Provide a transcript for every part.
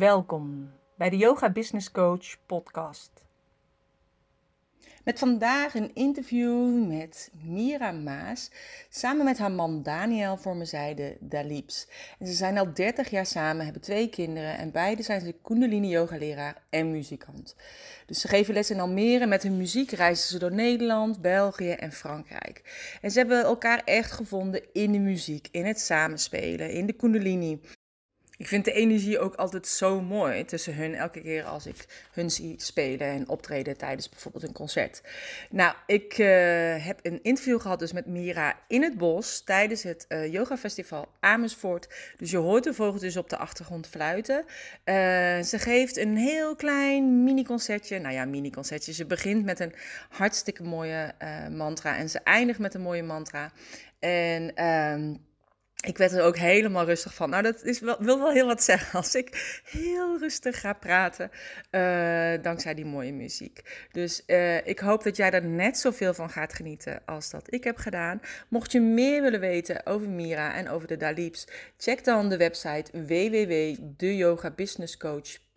Welkom bij de Yoga Business Coach podcast. Met vandaag een interview met Mira Maas. Samen met haar man Daniel vormen zij de Dalips. Ze zijn al 30 jaar samen, hebben twee kinderen en beide zijn ze Kundalini yoga leraar en muzikant. Dus ze geven les in Almere. Met hun muziek reizen ze door Nederland, België en Frankrijk. En ze hebben elkaar echt gevonden in de muziek, in het samenspelen, in de Kundalini. Ik vind de energie ook altijd zo mooi tussen hun elke keer als ik hun zie spelen en optreden tijdens bijvoorbeeld een concert. Nou, ik uh, heb een interview gehad dus met Mira in het bos tijdens het uh, yoga festival Amersfoort. Dus je hoort de vogeltjes op de achtergrond fluiten. Uh, ze geeft een heel klein mini concertje. Nou ja, mini concertje. Ze begint met een hartstikke mooie mantra en ze eindigt met een mooie mantra. En um, ik werd er ook helemaal rustig van. Nou, dat is wil wel heel wat zeggen als ik heel rustig ga praten, uh, dankzij die mooie muziek. Dus uh, ik hoop dat jij er net zoveel van gaat genieten als dat ik heb gedaan. Mocht je meer willen weten over Mira en over de Dalips, check dan de website www.deyogabusinesscoach.nl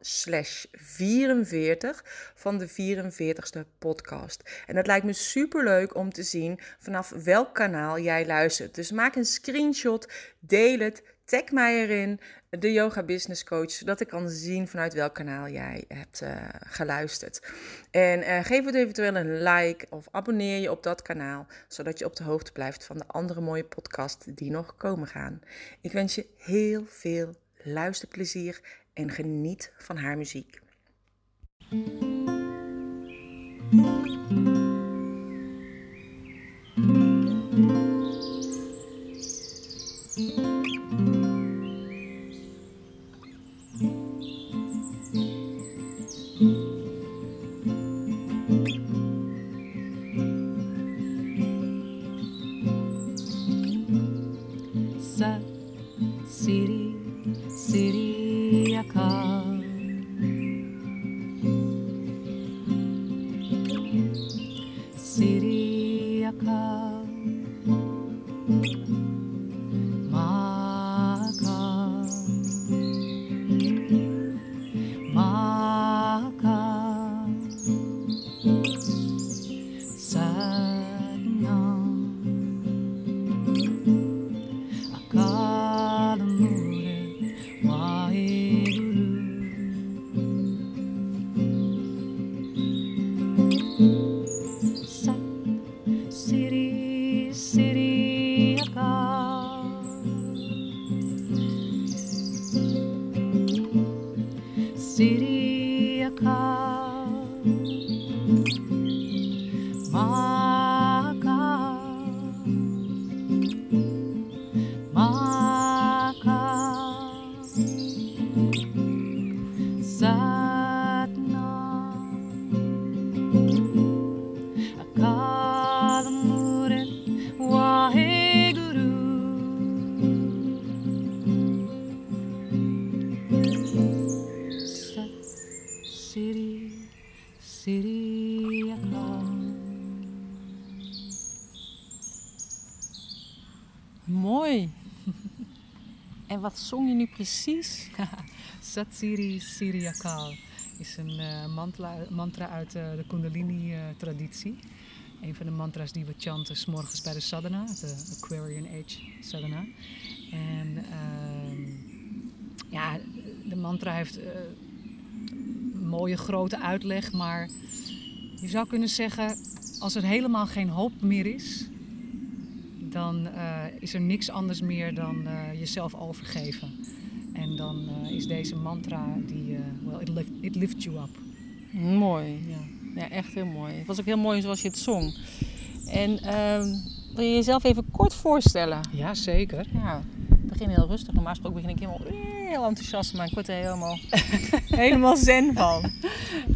slash 44 van de 44ste podcast. En het lijkt me super leuk om te zien vanaf welk kanaal jij luistert. Dus maak een screenshot, deel het, tag mij erin, de Yoga Business Coach, zodat ik kan zien vanuit welk kanaal jij hebt uh, geluisterd. En uh, geef het eventueel een like of abonneer je op dat kanaal, zodat je op de hoogte blijft van de andere mooie podcasts die nog komen gaan. Ik wens je heel veel luisterplezier en geniet van haar muziek. Wat zong je nu precies? Satsiri Siriakal is een uh, mantra, uit uh, de Kundalini-traditie. Uh, een van de mantra's die we chanten s morgens bij de sadhana, de Aquarian Age sadhana. En ehm, ja, de mantra heeft een mooie grote uitleg, maar je zou kunnen zeggen, als er helemaal geen hoop meer is, dan uh, is er niks anders meer dan uh, jezelf overgeven. En dan uh, is deze mantra die, well, it, lift, it lifts you up. Mooi, ja. ja. echt heel mooi. Het was ook heel mooi zoals je het zong. En ehm, wil je jezelf even kort voorstellen? Ja, zeker. Ja, begin heel rustig. Normaal gesproken begin ik helemaal heel enthousiast, maar ik word er helemaal, helemaal zen van.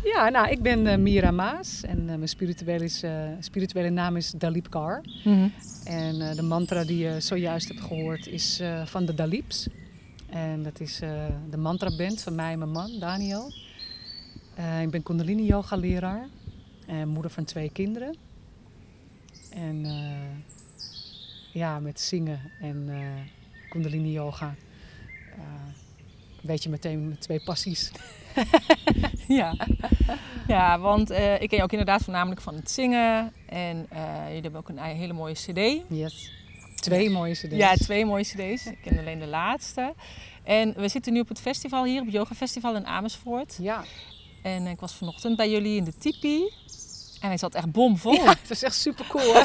Ja, nou, ik ben uh, Mira Maas en uh, mijn spirituele, is, uh, spirituele naam is Dalip Kar. Mm -hmm. En de mantra die je zojuist hebt gehoord is van de Dalips. En dat is de mantra band van mij en mijn man, Daniel. ik ben Kundalini yoga leraar en moeder van twee kinderen. En ja, met zingen en Kundalini yoga weet je meteen mijn twee passies. Ja, ja want eh, ik ken je ook inderdaad voornamelijk van het zingen. En eh, jullie hebben ook een hele mooie cd. Yes. Twee mooie cd's. Ja, twee mooie cd's. Ik ken alleen de laatste. En we zitten nu op het festival hier, op het Yoga Festival in Amersfoort. Ja. En ik was vanochtend bij jullie in de tipi. En hij zat echt bomvol. Ja, het was echt super cool.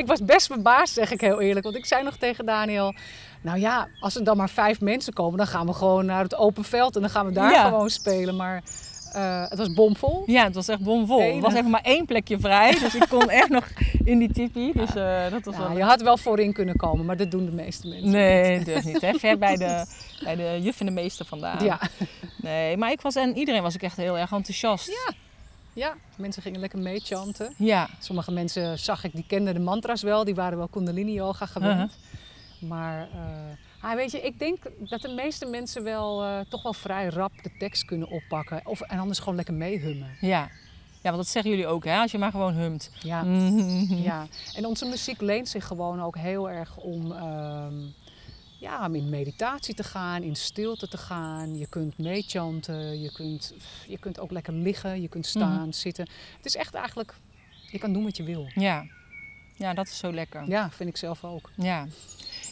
ik was best verbaasd, zeg ik heel eerlijk. Want ik zei nog tegen Daniel: Nou ja, als er dan maar vijf mensen komen, dan gaan we gewoon naar het open veld en dan gaan we daar Ja. gewoon spelen. Maar eh, het was bomvol. Ja, het was echt bomvol. Er was even maar één plekje vrij. Dus ik kon echt nog in die tipi. Dus eh, dat was Ja, wel... je had wel voorin kunnen komen, maar dat doen de meeste mensen. Nee, durf niet. Hè? Ver bij de, bij de juf en de meester vandaan. Ja. Nee, maar ik was en iedereen was ook echt heel erg enthousiast. Ja. ja, mensen gingen lekker meechanten. Ja. Sommige mensen zag ik, die kenden de mantra's wel. Die waren wel kundalini yoga gewend. Uh-huh. Maar eh, ah, weet je, ik denk dat de meeste mensen wel eh, toch wel vrij rap de tekst kunnen oppakken. Of, en anders gewoon lekker meehummen. Ja. Ja, want dat zeggen jullie ook, hè? Als je maar gewoon humt. Ja. Mhm. ja. En onze muziek leent zich gewoon ook heel erg om, ehm, ja, om in meditatie te gaan, in stilte te gaan. Je kunt meechanten, je kunt, je kunt ook lekker liggen, je kunt staan, zitten. Het is echt eigenlijk, je kan doen wat je wil. Ja. Ja, dat is zo lekker. Ja, vind ik zelf ook. Ja.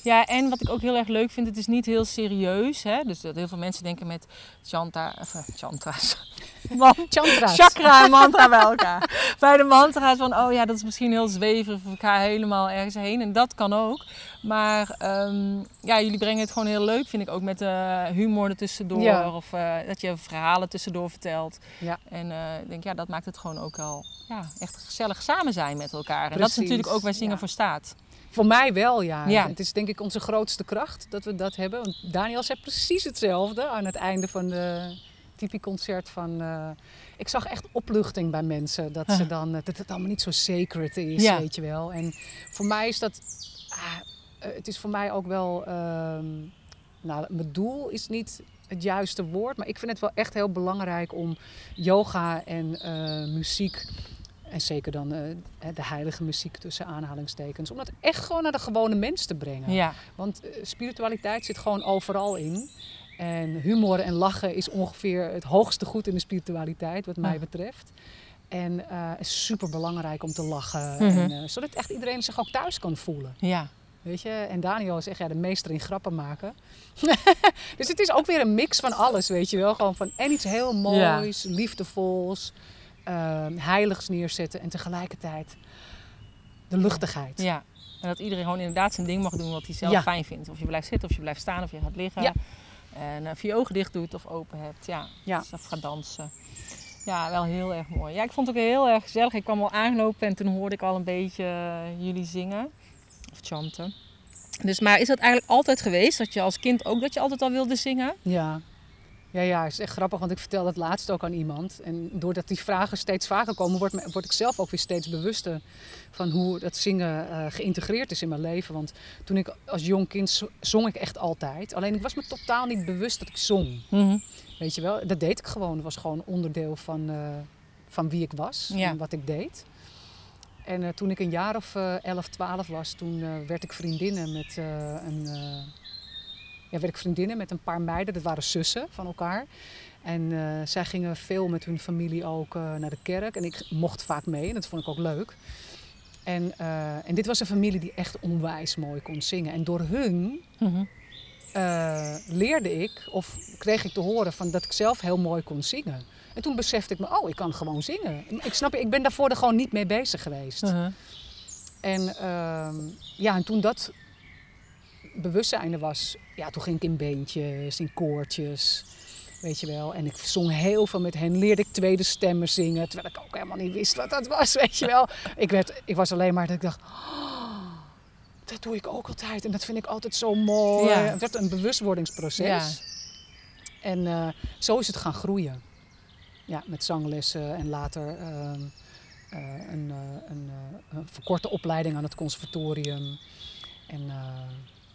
Ja, en wat ik ook heel erg leuk vind, het is niet heel serieus. Hè? Dus dat heel veel mensen denken met chanta, of, eh, chantra's. Man- Chantra's. Chakra en mantra bij elkaar. Bij de mantra's van, oh ja, dat is misschien heel zweverig of ik ga helemaal ergens heen. En dat kan ook. Maar ehm, ja, jullie brengen het gewoon heel leuk, vind ik ook, met de humor ertussendoor. Ja. Of eh, dat je verhalen tussendoor vertelt. Ja. En eh, ik denk, ja, dat maakt het gewoon ook al ja, echt gezellig samen zijn met elkaar. En dat is natuurlijk ook waar zingen ja. voor staat. Voor mij wel, ja. Ja. Het is denk ik onze grootste kracht dat we dat hebben. Want Daniel zei precies hetzelfde aan het einde van de Tipi-concert. Van, eh, ik zag echt opluchting bij mensen. Dat, ze dan, eh, dat het allemaal niet zo sacred is, Ja. weet je wel. En voor mij is dat... ah, eh, het is voor mij ook wel... ehm, nou, mijn doel is niet het juiste woord. Maar ik vind het wel echt heel belangrijk om yoga en muziek... En zeker dan eh, de heilige muziek tussen aanhalingstekens. Om dat echt gewoon naar de gewone mens te brengen. Ja. Want eh, spiritualiteit zit gewoon overal in. En humor en lachen is ongeveer het hoogste goed in de spiritualiteit, wat mij betreft. En eh, is super belangrijk om te lachen. Mhm. en, zodat echt iedereen zich ook thuis kan voelen. Ja. Weet je? En Daniel is echt ja, de meester in grappen maken. dus het is ook weer een mix van alles, weet je wel. Gewoon van en iets heel moois, liefdevols, eh, heiligs neerzetten. En tegelijkertijd de luchtigheid. Ja. En dat iedereen gewoon inderdaad zijn ding mag doen wat hij zelf Ja. fijn vindt. Of je blijft zitten, of je blijft staan, of je gaat liggen. Ja. En of je je ogen dicht doet of open hebt. Ja. Ja. Of gaat dansen. Ja, wel heel erg mooi. Ja, ik vond het ook heel erg gezellig. Ik kwam al aangelopen en toen hoorde ik al een beetje eh, jullie zingen. Of chanten. Dus, maar is dat eigenlijk altijd geweest? Dat je als kind ook dat je altijd al wilde zingen? Ja. Ja, ja, het is echt grappig, want ik vertelde het laatst ook aan iemand. En doordat die vragen steeds vaker komen, word, ik zelf ook weer steeds bewuster van hoe dat zingen eh, geïntegreerd is in mijn leven. Want toen ik als jong kind zo- zong ik echt altijd. Alleen ik was me totaal niet bewust dat ik zong. Mhm. Weet je wel, dat deed ik gewoon. Dat was gewoon onderdeel van, eh, van wie ik was Ja. en wat ik deed. En eh, toen ik een jaar of eh 11, 12 was, toen werd ik vriendinnen met een. Ja, werd ik vriendinnen met een paar meiden, dat waren zussen van elkaar. En eh, zij gingen veel met hun familie ook eh, naar de kerk. En ik mocht vaak mee en dat vond ik ook leuk. En, eh, en dit was een familie die echt onwijs mooi kon zingen. En door hun Mhm. leerde ik, of kreeg ik te horen van dat ik zelf heel mooi kon zingen. En toen besefte ik me, oh, ik kan gewoon zingen. Ik snap je, ik ben daarvoor er gewoon niet mee bezig geweest. Mhm. En, ehm, ja, en toen dat bewustzijn er was, ja, toen ging ik in beentjes, in koortjes, weet je wel. En ik zong heel veel met hen, leerde ik tweede stemmen zingen, terwijl ik ook helemaal niet wist wat dat was, weet je wel. Ik, werd, ik was alleen maar dat ik dacht, oh, dat doe ik ook altijd en dat vind ik altijd zo mooi. Ja. Het werd een bewustwordingsproces. Ja. En eh, zo is het gaan groeien. Ja, met zanglessen en later ehm, eh, een, eh, een, een verkorte opleiding aan het conservatorium. En,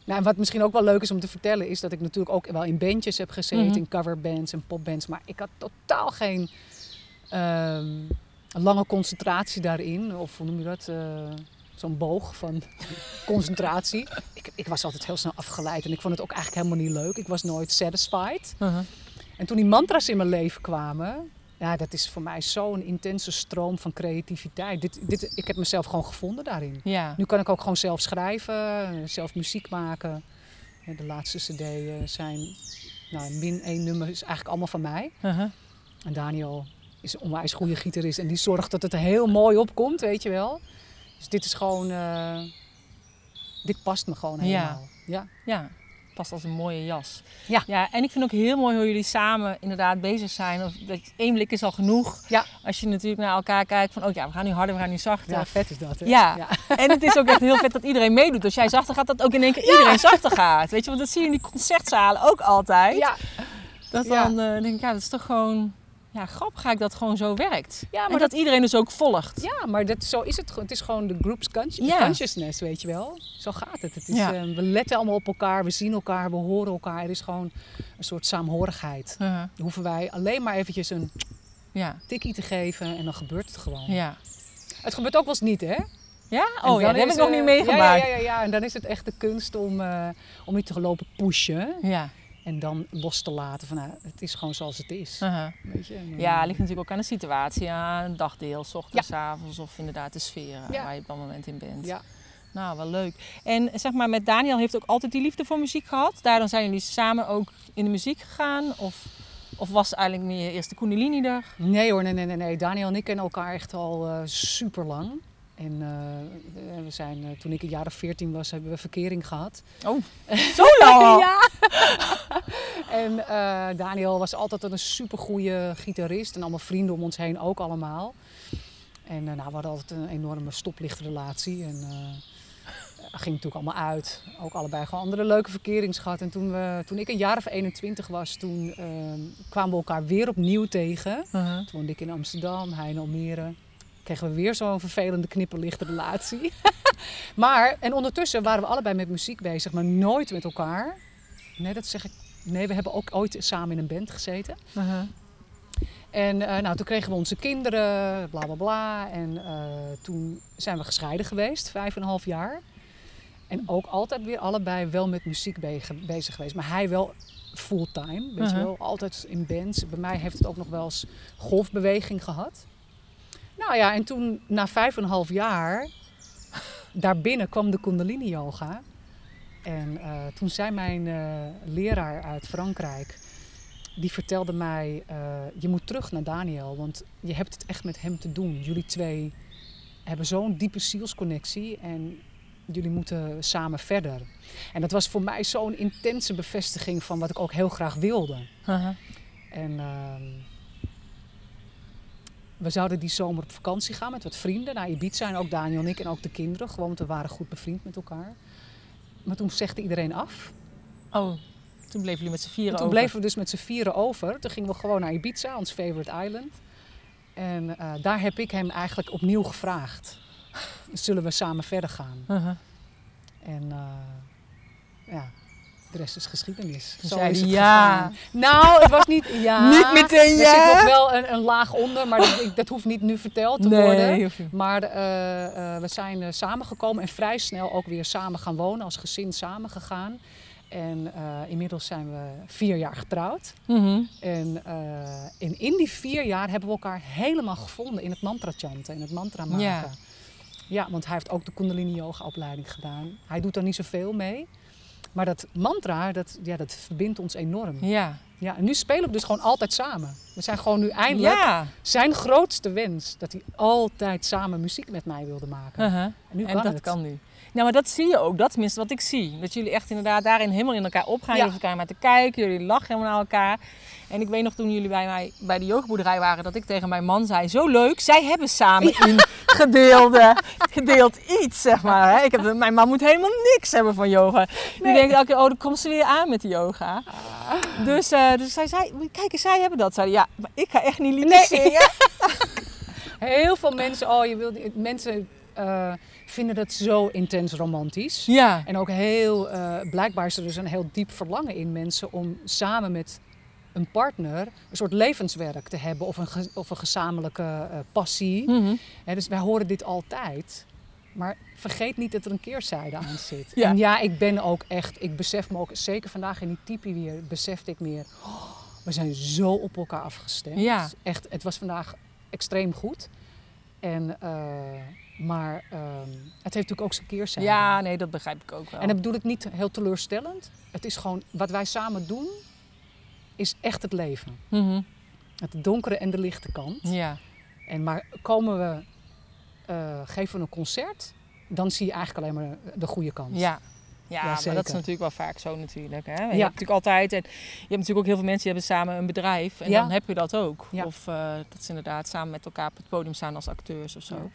nou, en wat misschien ook wel leuk is om te vertellen, is dat ik natuurlijk ook wel in bandjes heb gezeten, Mhm. in coverbands en popbands. Maar ik had totaal geen ehm, lange concentratie daarin. Of hoe noem je dat? Eh, zo'n boog van concentratie. Ik, ik was altijd heel snel afgeleid en ik vond het ook eigenlijk helemaal niet leuk. Ik was nooit satisfied. Uh-huh. En toen die mantra's in mijn leven kwamen, ja, dat is voor mij zo'n intense stroom van creativiteit. Dit, dit, ik heb mezelf gewoon gevonden daarin. Ja. Nu kan ik ook gewoon zelf schrijven, zelf muziek maken. Ja, De laatste cd zijn, nou, min één nummer is eigenlijk allemaal van mij. Uh-huh. En Daniel is een onwijs goede gitarist en die zorgt dat het er heel mooi opkomt, weet je wel. Dus dit is gewoon, eh, dit past me gewoon Ja. helemaal. Ja. Ja, past als een mooie jas. Ja. ja. En ik vind ook heel mooi hoe jullie samen inderdaad bezig zijn. Of dat één blik is al genoeg. Ja. Als je natuurlijk naar elkaar kijkt van, oh ja, we gaan nu harder, we gaan nu zachter. ja, vet is dat hè? Ja. En het is ook echt heel vet dat iedereen meedoet. Als jij zachter gaat, dat ook in één keer iedereen zachter gaat. Weet je, want dat zie je in die concertzalen ook altijd. Ja. Dat Ja. dan eh, denk ik, ja, dat is toch gewoon ja, grappig eigenlijk dat het gewoon zo werkt. Ja, maar dat, iedereen dus ook volgt. Ja, maar dat, zo is het. gewoon. Het is gewoon de group's Ja. consciousness, weet je wel. Zo gaat het. het is, Ja. eh, we letten allemaal op elkaar, we zien elkaar, we horen elkaar. Er is gewoon een soort saamhorigheid. Dan hoeven wij alleen maar eventjes een Ja, tikkie te geven en dan gebeurt het gewoon. ja. Het gebeurt ook wel eens niet, hè? Ja? Oh ja, dat heb ik nog niet meegemaakt. Ja, ja, ja, ja, en dan is het echt de kunst om, eh, om niet te lopen pushen. ja. En dan los te laten van, nou, het is gewoon zoals het is. Weet je? En Ja, het ligt natuurlijk ook aan de situatie, aan een dagdeel, s ochtends, 's avonds of inderdaad de sfeer eh, waar je op dat moment in bent. Ja. Nou, wel leuk. En zeg maar, met Daniel heeft ook altijd die liefde voor muziek gehad. Daarom zijn jullie samen ook in de muziek gegaan? Of, of was eigenlijk meer eerst de Kundalini er? Nee hoor, nee, nee, nee. Daniel en ik kennen elkaar echt al eh super lang. En eh, we zijn, eh, toen ik een jaar of veertien was, hebben we verkering gehad. Oh, zo lang? Ja! En eh, Daniel was altijd een supergoeie gitarist. En allemaal vrienden om ons heen ook allemaal. En eh, nou, we hadden altijd een enorme stoplichtrelatie. En eh ging natuurlijk allemaal uit. Ook allebei gewoon andere leuke verkerings gehad. En toen, we, toen ik een jaar of 21 was, toen eh, kwamen we elkaar weer opnieuw tegen. Uh-huh. Toen woonde ik in Amsterdam, hij in Almere. Kregen we weer zo'n vervelende knipperlichte relatie. maar, en ondertussen waren we allebei met muziek bezig, maar nooit met elkaar. Nee, dat zeg ik. Nee, we hebben ook ooit samen in een band gezeten. Uh-huh. En eh, nou, toen kregen we onze kinderen, bla bla bla. En eh, toen zijn we gescheiden geweest, vijf en een half jaar. En ook altijd weer allebei wel met muziek be- bezig geweest. Maar hij wel fulltime, weet je Uh-huh. wel. Altijd in bands. Bij mij heeft het ook nog wel eens golfbeweging gehad. Nou ja, en toen na vijf en een half jaar, daarbinnen kwam de Kundalini Yoga. En eh, toen zei mijn eh, leraar uit Frankrijk, die vertelde mij, eh, je moet terug naar Daniel, want je hebt het echt met hem te doen. Jullie twee hebben zo'n diepe zielsconnectie en jullie moeten samen verder. En dat was voor mij zo'n intense bevestiging van wat ik ook heel graag wilde. En ehm, we zouden die zomer op vakantie gaan met wat vrienden naar Ibiza. En ook Daniel en ik en ook de kinderen. Gewoon, want we waren goed bevriend met elkaar. Maar toen zegde iedereen af. Oh, toen bleven jullie met z'n vieren En toen over. bleven we dus met z'n vieren over. Toen gingen we gewoon naar Ibiza, ons favorite island. En eh, daar heb ik hem eigenlijk opnieuw gevraagd. Zullen we samen verder gaan? Uh-huh. En eh, ja, de rest is geschiedenis. Zo zei is het ja. gegaan. Nou, het was niet ja. Niet meteen Er ja. zit nog wel een, een laag onder, maar dat, dat hoeft niet nu verteld te worden. Nee. Maar eh, eh, we zijn eh, samengekomen en vrij snel ook weer samen gaan wonen, als gezin samen gegaan. En inmiddels zijn we vier jaar getrouwd. Mhm. En, en in die vier jaar hebben we elkaar helemaal gevonden in het mantra chanten, in het mantra maken. Ja. Ja. want hij heeft ook de Kundalini Yoga opleiding gedaan. Hij doet er niet zoveel mee. Maar dat mantra, dat, ja, dat verbindt ons enorm. Ja. Ja, en nu spelen we dus gewoon altijd samen. We zijn gewoon nu eindelijk Ja. zijn grootste wens dat hij altijd samen muziek met mij wilde maken. Uh-huh. En nu En kan dat het. kan nu. Nou, maar dat zie je ook. Dat is tenminste wat ik zie. Dat jullie echt inderdaad daarin helemaal in elkaar opgaan. Ja. Jullie elkaar maar te kijken. Jullie lachen helemaal naar elkaar. En ik weet nog toen jullie bij mij bij de yogaboerderij waren... dat ik tegen mijn man zei... Zo leuk, zij hebben samen in gedeelde, gedeeld iets, zeg maar. Hè. Ik heb, mijn man moet helemaal niks hebben van yoga. Die denkt elke keer... Oh, dan komt ze weer aan met de yoga. Dus, eh, dus zij zei... Kijk eens, zij hebben dat. Zei, ja, maar ik ga echt niet liedjes Nee. zingen. Heel veel mensen, oh, je wil, mensen eh, vinden dat zo intens romantisch. Ja. En ook heel, eh, blijkbaar is er dus een heel diep verlangen in mensen om samen met een partner een soort levenswerk te hebben of een, ge- of een gezamenlijke eh, passie. Mhm. Dus wij horen dit altijd. Maar vergeet niet dat er een keerzijde aan zit. Ja. En ja, ik ben ook echt, ik besef me ook, zeker vandaag in die typie weer, besefte ik meer. oh, we zijn zo op elkaar afgestemd. Ja. Echt, het was vandaag extreem goed. En, maar ehm, het heeft natuurlijk ook zijn keerzijde. Ja, nee, dat begrijp ik ook wel. En dat bedoel ik niet heel teleurstellend. Het is gewoon, wat wij samen doen, is echt het leven. Mhm. Het donkere en de lichte kant. Ja. En maar komen we, eh, geven we een concert, dan zie je eigenlijk alleen maar de goede kant. Ja. Ja, maar dat is natuurlijk wel vaak zo natuurlijk. Hè? Je Ja. hebt natuurlijk altijd, en je hebt natuurlijk ook heel veel mensen die hebben samen een bedrijf. En Ja. dan heb je dat ook. Ja. Of eh, dat ze inderdaad samen met elkaar op het podium staan als acteurs of zo.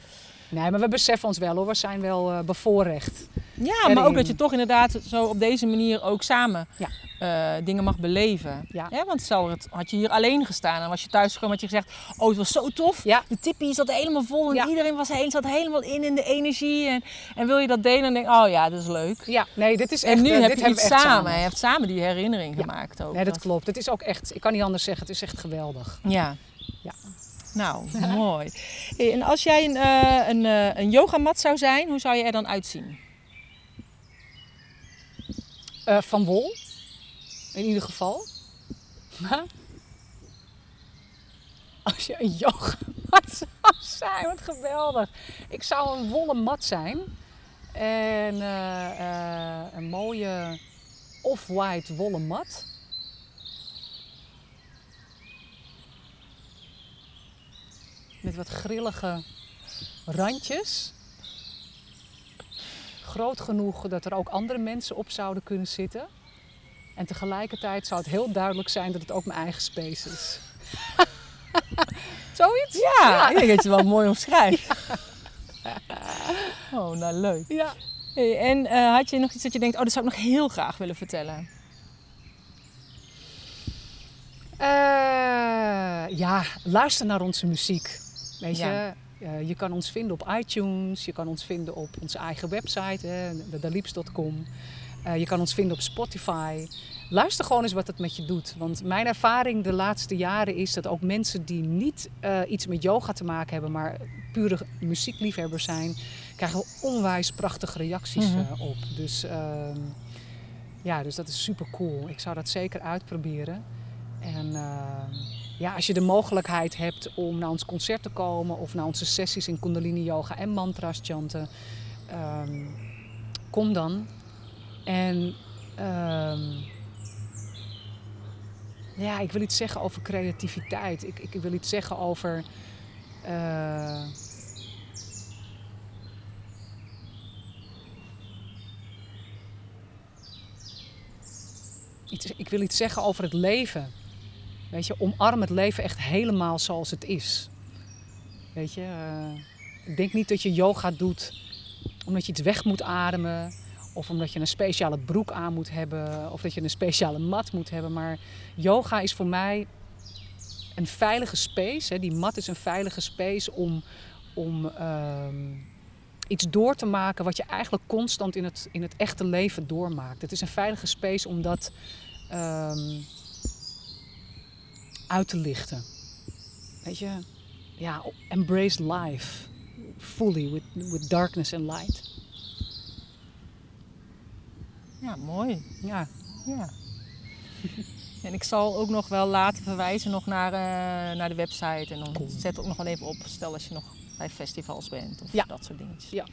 Nee, maar we beseffen ons wel hoor, we zijn wel eh, bevoorrecht. Ja, Erin. maar ook dat je toch inderdaad zo op deze manier ook samen Ja. eh, dingen mag beleven. Ja. want stel, het, had je hier alleen gestaan en was je thuis gekomen, had je gezegd, oh het was zo tof. Ja. De tippie zat helemaal vol en iedereen was heen, zat helemaal in in de energie. En, en wil je dat delen en denk oh ja, dat is leuk. Ja, nee, dit is echt... En nu eh, heb dit je iets echt samen. Je hebt samen die herinnering gemaakt ook. Nee, dat klopt. Het is ook echt, ik kan niet anders zeggen, het is echt geweldig. Ja. Nou, mooi. Hey, en als jij een, eh, een, eh, een yogamat zou zijn, hoe zou je er dan uitzien? Eh, van wol, in ieder geval. Maar als je een yogamat zou zijn, wat geweldig. Ik zou een wollen mat zijn. En een mooie off-white wollen mat. Met wat grillige randjes. Groot genoeg dat er ook andere mensen op zouden kunnen zitten. En tegelijkertijd zou het heel duidelijk zijn dat het ook mijn eigen space is. Zoiets? Ja, ik denk dat je het wel mooi omschrijft. Oh, nou leuk. Ja. Hey, en eh, had je nog iets dat je denkt, oh, dat zou ik nog heel graag willen vertellen? Eh, ja, luister naar onze muziek. Weet je, Ja. Eh, je kan ons vinden op iTunes, je kan ons vinden op onze eigen website, dalips.com. Eh, je kan ons vinden op Spotify. Luister gewoon eens wat het met je doet. Want mijn ervaring de laatste jaren is dat ook mensen die niet eh, iets met yoga te maken hebben, maar pure muziekliefhebbers zijn, krijgen onwijs prachtige reacties Mhm. op. Dus ehm, ja, dus dat is super cool. Ik zou dat zeker uitproberen. En ehm, ja, als je de mogelijkheid hebt om naar ons concert te komen of naar onze sessies in Kundalini Yoga en mantras chanten, ehm, kom dan. En ehm, ja, ik wil iets zeggen over creativiteit. Ik, ik wil iets zeggen over. eh, iets, ik wil iets zeggen over het leven. Weet je, omarm het leven echt helemaal zoals het is. Weet je, eh, ik denk niet dat je yoga doet omdat je iets weg moet ademen. Of omdat je een speciale broek aan moet hebben. Of dat je een speciale mat moet hebben. Maar yoga is voor mij een veilige space. Hè. Die mat is een veilige space om, om ehm, iets door te maken wat je eigenlijk constant in het, in het echte leven doormaakt. Het is een veilige space om dat ehm, uit te lichten. Weet je, ja, embrace life fully with, with darkness and light. Ja, mooi. Ja, Ja. En ik zal ook nog wel laten verwijzen nog naar, eh, naar de website. En dan Cool. zet ook nog wel even op, stel als je nog bij festivals bent of Ja. dat soort dingetjes. Ja.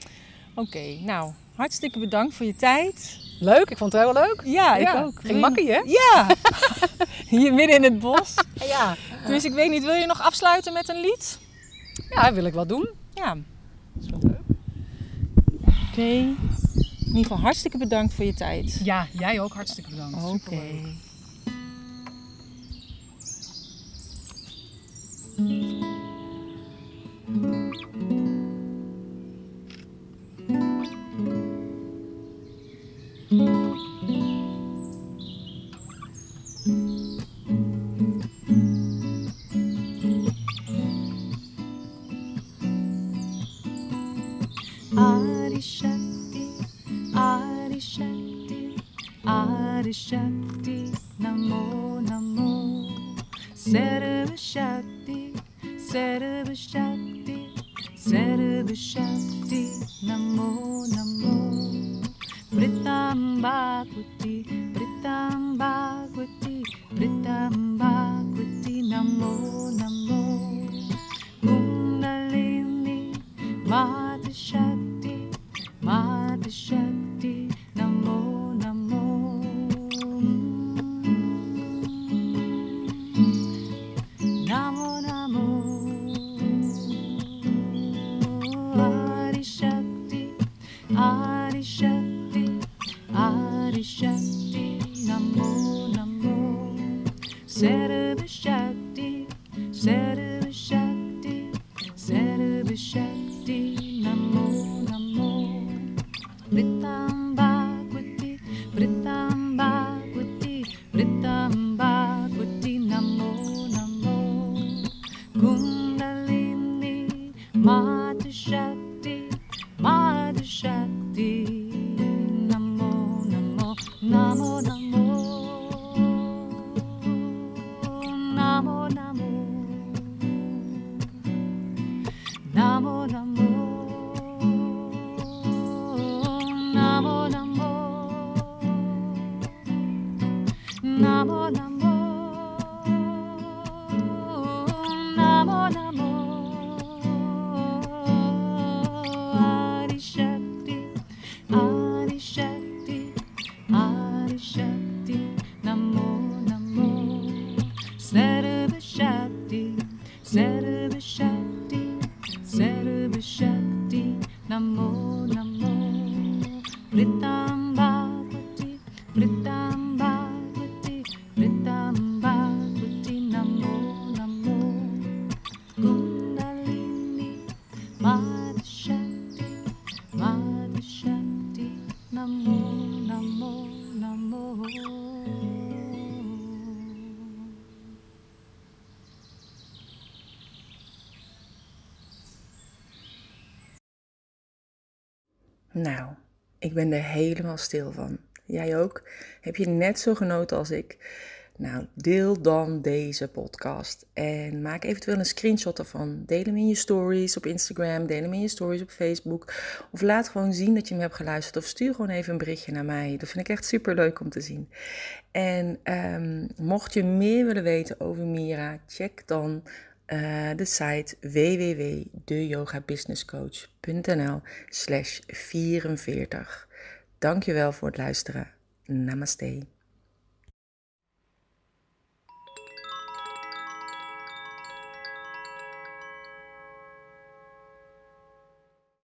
Oké, nou, hartstikke bedankt voor je tijd. leuk. Ik vond het heel leuk. Ja, Ja, ik ook. Ging makkie, hè? Ja, hier midden in het bos. Ja. Dus ik weet niet, wil je nog afsluiten met een lied? Ja, wil ik wel doen. Ja, Dat is wel leuk. oké. In ieder geval hartstikke bedankt voor je tijd. Ja, jij ook hartstikke bedankt. Oké. I helemaal stil van. Jij ook? Heb je net zo genoten als ik? Nou, deel dan deze podcast en maak eventueel een screenshot ervan. Deel hem in je stories op Instagram, deel hem in je stories op Facebook. Of laat gewoon zien dat je hem hebt geluisterd. Of stuur gewoon even een berichtje naar mij. Dat vind ik echt super leuk om te zien. En ehm, mocht je meer willen weten over Mira, check dan eh, de site www.deyogabusinesscoach.nl slash 44. Dankjewel voor het luisteren. Namaste.